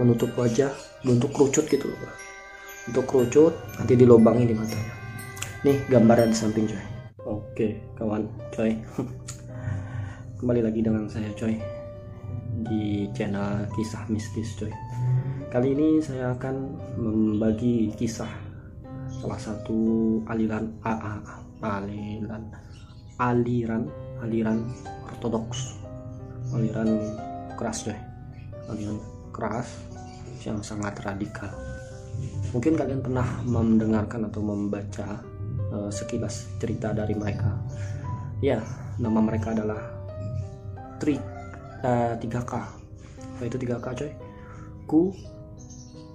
menutup wajah bentuk kerucut gitu loh bro untuk kerucut nanti dilobangin di matanya. Nih gambaran di samping coy. Oke kawan coy. Kembali lagi dengan saya coy di channel kisah mistis coy. Kali ini saya akan membagi kisah salah satu aliran AA aliran aliran aliran ortodoks. Aliran keras coy. Aliran keras yang sangat radikal. Mungkin kalian pernah mendengarkan atau membaca uh, sekilas cerita dari mereka. Ya nama mereka adalah Tri uh, 3K apa itu 3K coy? Ku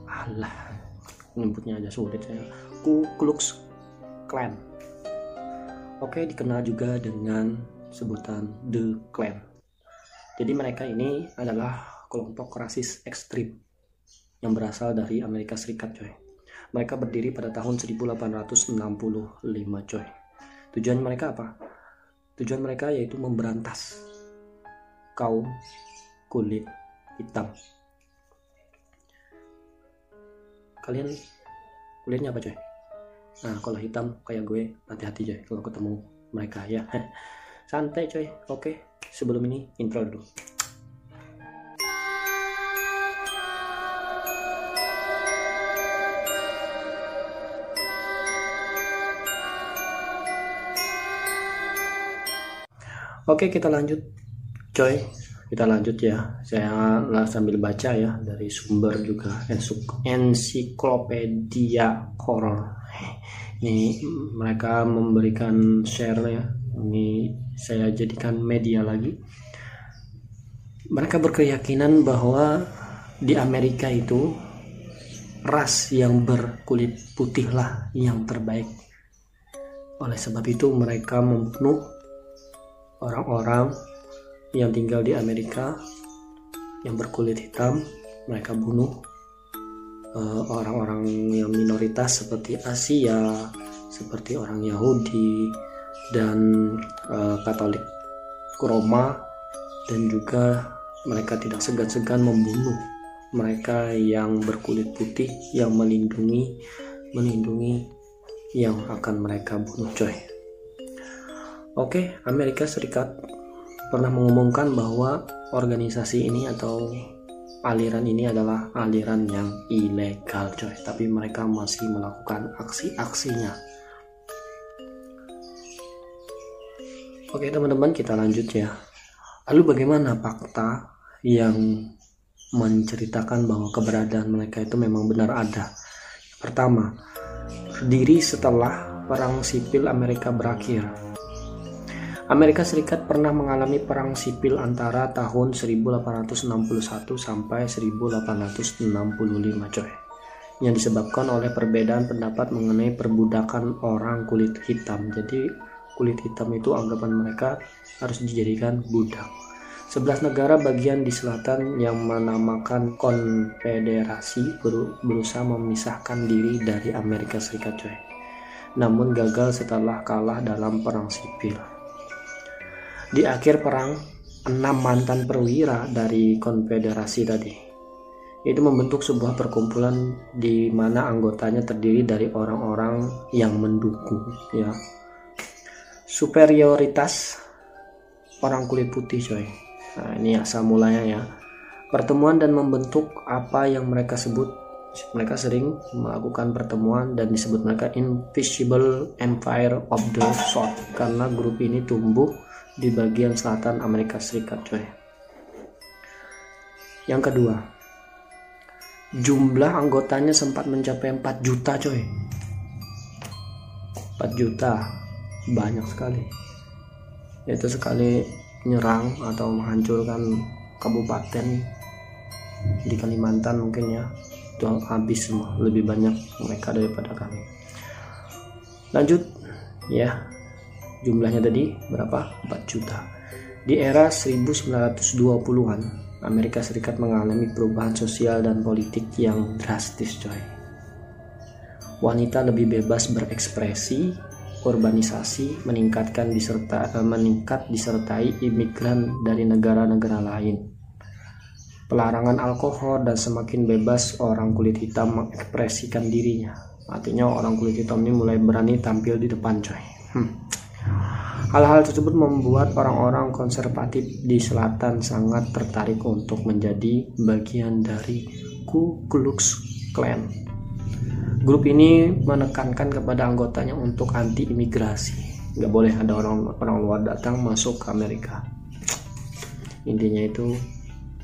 Allah nyebutnya aja sulit saya. Ku Klux Klan. Oke dikenal juga dengan sebutan The Klan. Jadi mereka ini adalah kelompok rasis ekstrim yang berasal dari Amerika Serikat coy mereka berdiri pada tahun 1865 coy. Tujuan mereka apa? Tujuan mereka yaitu memberantas kaum kulit hitam. Kalian kulitnya apa coy? Nah kalau hitam kayak gue hati-hati coy kalau ketemu mereka ya. Santai coy. Oke sebelum ini intro dulu. Oke kita lanjut. Coy kita lanjut ya. Saya lah sambil baca ya dari sumber juga. Ensiklopedia horror ini mereka memberikan share ya. Ini saya jadikan media lagi. Mereka berkeyakinan bahwa di Amerika itu ras yang berkulit putihlah yang terbaik. Oleh sebab itu mereka membunuh orang-orang yang tinggal di Amerika yang berkulit hitam mereka bunuh eh, orang-orang uh, yang minoritas seperti Asia seperti orang Yahudi dan uh, Katolik Roma dan juga mereka tidak segan-segan membunuh mereka yang berkulit putih yang melindungi melindungi yang akan mereka bunuh coy Oke, Amerika Serikat pernah mengumumkan bahwa organisasi ini atau aliran ini adalah aliran yang ilegal coy. Tapi mereka masih melakukan aksi-aksinya. Oke teman-teman kita lanjut ya. Lalu bagaimana fakta yang menceritakan bahwa keberadaan mereka itu memang benar ada? Pertama berdiri setelah perang sipil Amerika berakhir Amerika Serikat pernah mengalami perang sipil antara tahun 1861 sampai 1865 coy yang disebabkan oleh perbedaan pendapat mengenai perbudakan orang kulit hitam. Jadi kulit hitam itu anggapan mereka harus dijadikan budak. 11 negara bagian di selatan yang menamakan konfederasi berusaha memisahkan diri dari Amerika Serikat coy. Namun gagal setelah kalah dalam perang sipil di akhir perang, enam mantan perwira dari konfederasi tadi. Itu membentuk sebuah perkumpulan di mana anggotanya terdiri dari orang-orang yang mendukung ya. Superioritas orang kulit putih coy. Nah ini asal mulanya ya. Pertemuan dan membentuk apa yang mereka sebut mereka sering melakukan pertemuan dan disebut mereka Invisible Empire of the South karena grup ini tumbuh di bagian selatan Amerika Serikat coy. Yang kedua jumlah anggotanya sempat mencapai 4 juta coy. 4 juta banyak sekali. Yaitu sekali menyerang atau menghancurkan kabupaten di Kalimantan mungkin ya. Itu habis semua lebih banyak mereka daripada kami. Lanjut ya Jumlahnya tadi berapa? 4 juta. Di era 1920-an, Amerika Serikat mengalami perubahan sosial dan politik yang drastis, coy. Wanita lebih bebas berekspresi, urbanisasi meningkatkan diserta, eh, meningkat disertai imigran dari negara-negara lain. pelarangan alkohol dan semakin bebas orang kulit hitam mengekspresikan dirinya artinya orang kulit hitam ini mulai berani tampil di depan coy hmm. Hal-hal tersebut membuat orang-orang konservatif di selatan sangat tertarik untuk menjadi bagian dari Ku Klux Klan. Grup ini menekankan kepada anggotanya untuk anti imigrasi. Nggak boleh ada orang orang luar datang masuk ke Amerika. Intinya itu,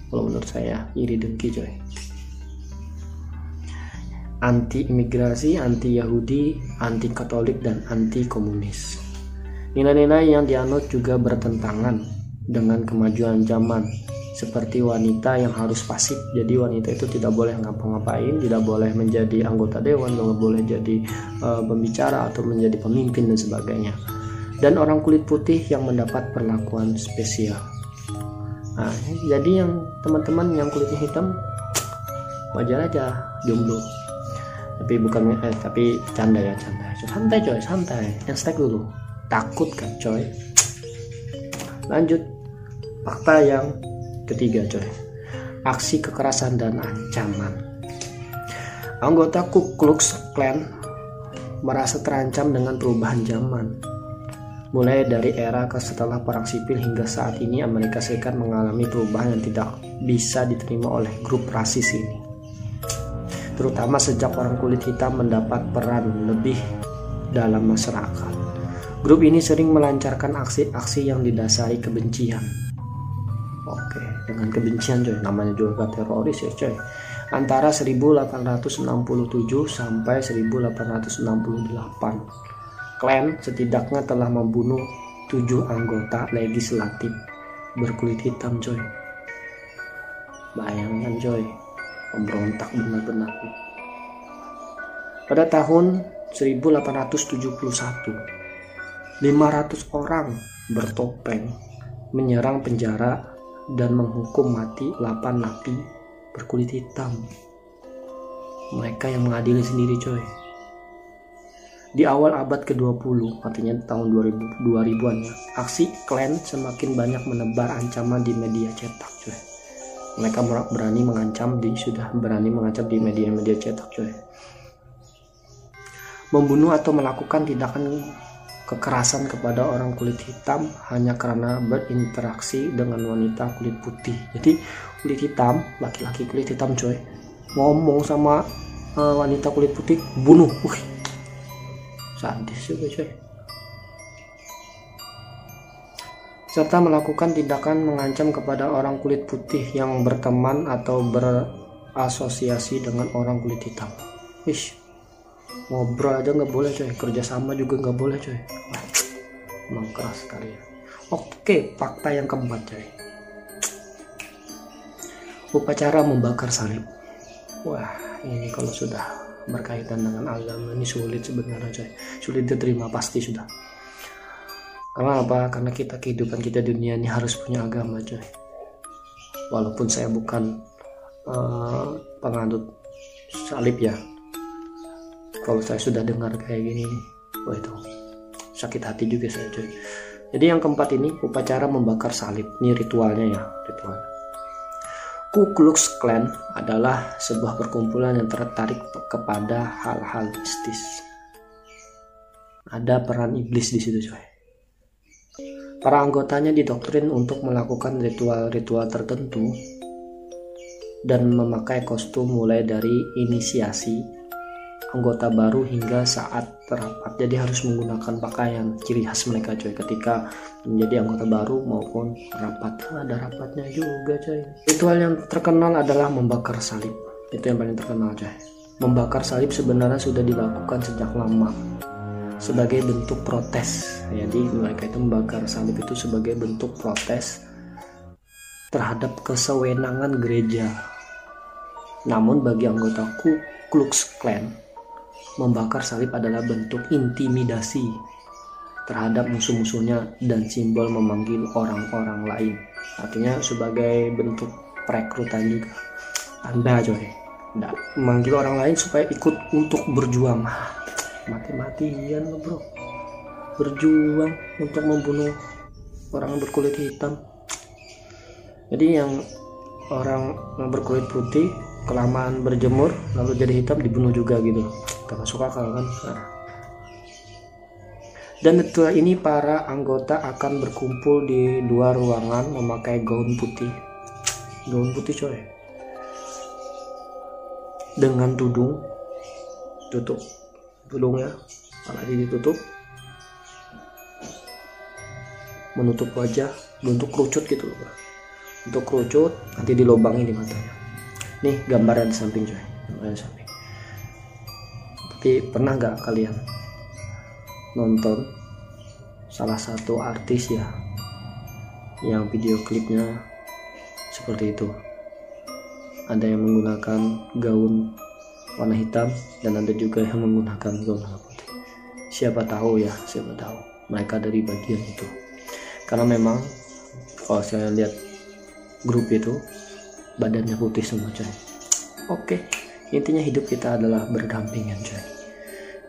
kalau menurut saya, iri dengki coy. Anti imigrasi, anti Yahudi, anti Katolik, dan anti komunis. Nilai-nilai yang dianut juga bertentangan dengan kemajuan zaman seperti wanita yang harus pasif. Jadi wanita itu tidak boleh ngapa-ngapain, tidak boleh menjadi anggota dewan, tidak boleh jadi uh, pembicara atau menjadi pemimpin dan sebagainya. Dan orang kulit putih yang mendapat perlakuan spesial. Nah, jadi yang teman-teman yang kulitnya hitam wajar aja jomblo. Tapi bukan eh tapi canda ya canda. Santai coy, santai. Yang stack dulu takut kan coy? Lanjut. Fakta yang ketiga coy. Aksi kekerasan dan ancaman. Anggota Ku Klux Klan merasa terancam dengan perubahan zaman. Mulai dari era ke setelah perang sipil hingga saat ini Amerika Serikat mengalami perubahan yang tidak bisa diterima oleh grup rasis ini. Terutama sejak orang kulit hitam mendapat peran lebih dalam masyarakat Grup ini sering melancarkan aksi-aksi yang didasari kebencian. Oke, dengan kebencian coy, namanya juga teroris ya coy. Antara 1867 sampai 1868, klan setidaknya telah membunuh tujuh anggota legislatif berkulit hitam coy. Bayangkan coy, pemberontak benar-benar. Pada tahun 1871, 500 orang bertopeng menyerang penjara dan menghukum mati 8 napi berkulit hitam. Mereka yang mengadili sendiri coy. Di awal abad ke-20, artinya tahun 2000, 2000-an ya, aksi klan semakin banyak menebar ancaman di media cetak coy. Mereka berani mengancam di sudah berani mengancam di media-media cetak coy. Membunuh atau melakukan tindakan kekerasan kepada orang kulit hitam hanya karena berinteraksi dengan wanita kulit putih. Jadi kulit hitam laki-laki kulit hitam coy ngomong sama uh, wanita kulit putih bunuh. Wih, sadis juga coy. Serta melakukan tindakan mengancam kepada orang kulit putih yang berteman atau berasosiasi dengan orang kulit hitam. Ish, ngobrol aja nggak boleh coy. Kerjasama juga nggak boleh coy. Emang keras sekali ya. Oke fakta yang keempat coy. Upacara membakar salib. Wah ini kalau sudah berkaitan dengan agama ini sulit sebenarnya coy. Sulit diterima pasti sudah. Karena apa? Karena kita kehidupan kita dunia ini harus punya agama coy. Walaupun saya bukan uh, penganut salib ya kalau saya sudah dengar kayak gini wah itu sakit hati juga saya cuy jadi yang keempat ini upacara membakar salib ini ritualnya ya ritual Ku Klux Klan adalah sebuah perkumpulan yang tertarik kepada hal-hal mistis. Ada peran iblis di situ, coy. Para anggotanya didoktrin untuk melakukan ritual-ritual tertentu dan memakai kostum mulai dari inisiasi anggota baru hingga saat terapat jadi harus menggunakan pakaian ciri khas mereka coy. Ketika menjadi anggota baru maupun rapat. Ada rapatnya juga coy. Ritual yang terkenal adalah membakar salib. Itu yang paling terkenal coy. Membakar salib sebenarnya sudah dilakukan sejak lama sebagai bentuk protes. Jadi mereka itu membakar salib itu sebagai bentuk protes terhadap kesewenangan gereja. Namun bagi anggota Ku Klux Klan membakar salib adalah bentuk intimidasi terhadap musuh-musuhnya dan simbol memanggil orang-orang lain. Artinya sebagai bentuk perekrutan juga. Anda coy, tidak memanggil orang lain supaya ikut untuk berjuang. Mati-matian lo bro. Berjuang untuk membunuh orang berkulit hitam. Jadi yang orang berkulit putih kelamaan berjemur lalu jadi hitam dibunuh juga gitu gak masuk akal kan? Nah. dan setelah ini para anggota akan berkumpul di luar ruangan memakai gaun putih. Gaun putih coy. Dengan tudung tutup tudungnya kepala ditutup. Menutup wajah bentuk kerucut gitu loh untuk kerucut nanti dilobangin di matanya. Nih gambaran di samping coy. Gambaran samping tapi pernah nggak kalian nonton salah satu artis ya yang video klipnya seperti itu? Ada yang menggunakan gaun warna hitam dan ada juga yang menggunakan gaun warna putih. Siapa tahu ya siapa tahu. Mereka dari bagian itu. Karena memang kalau saya lihat grup itu badannya putih semua coy. Oke intinya hidup kita adalah berdampingan coy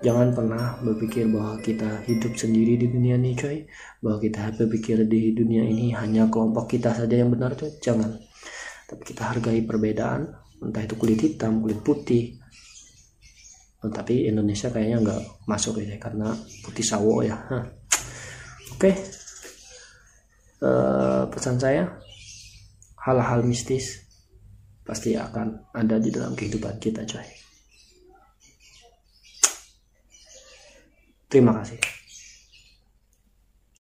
jangan pernah berpikir bahwa kita hidup sendiri di dunia ini coy. Bahwa kita berpikir di dunia ini hanya kelompok kita saja yang benar coy. Jangan. Tapi kita hargai perbedaan entah itu kulit hitam kulit putih. Oh, tapi Indonesia kayaknya nggak masuk ya karena putih sawo ya. Oke. Okay uh, pesan saya hal-hal mistis pasti akan ada di dalam kehidupan kita coy terima kasih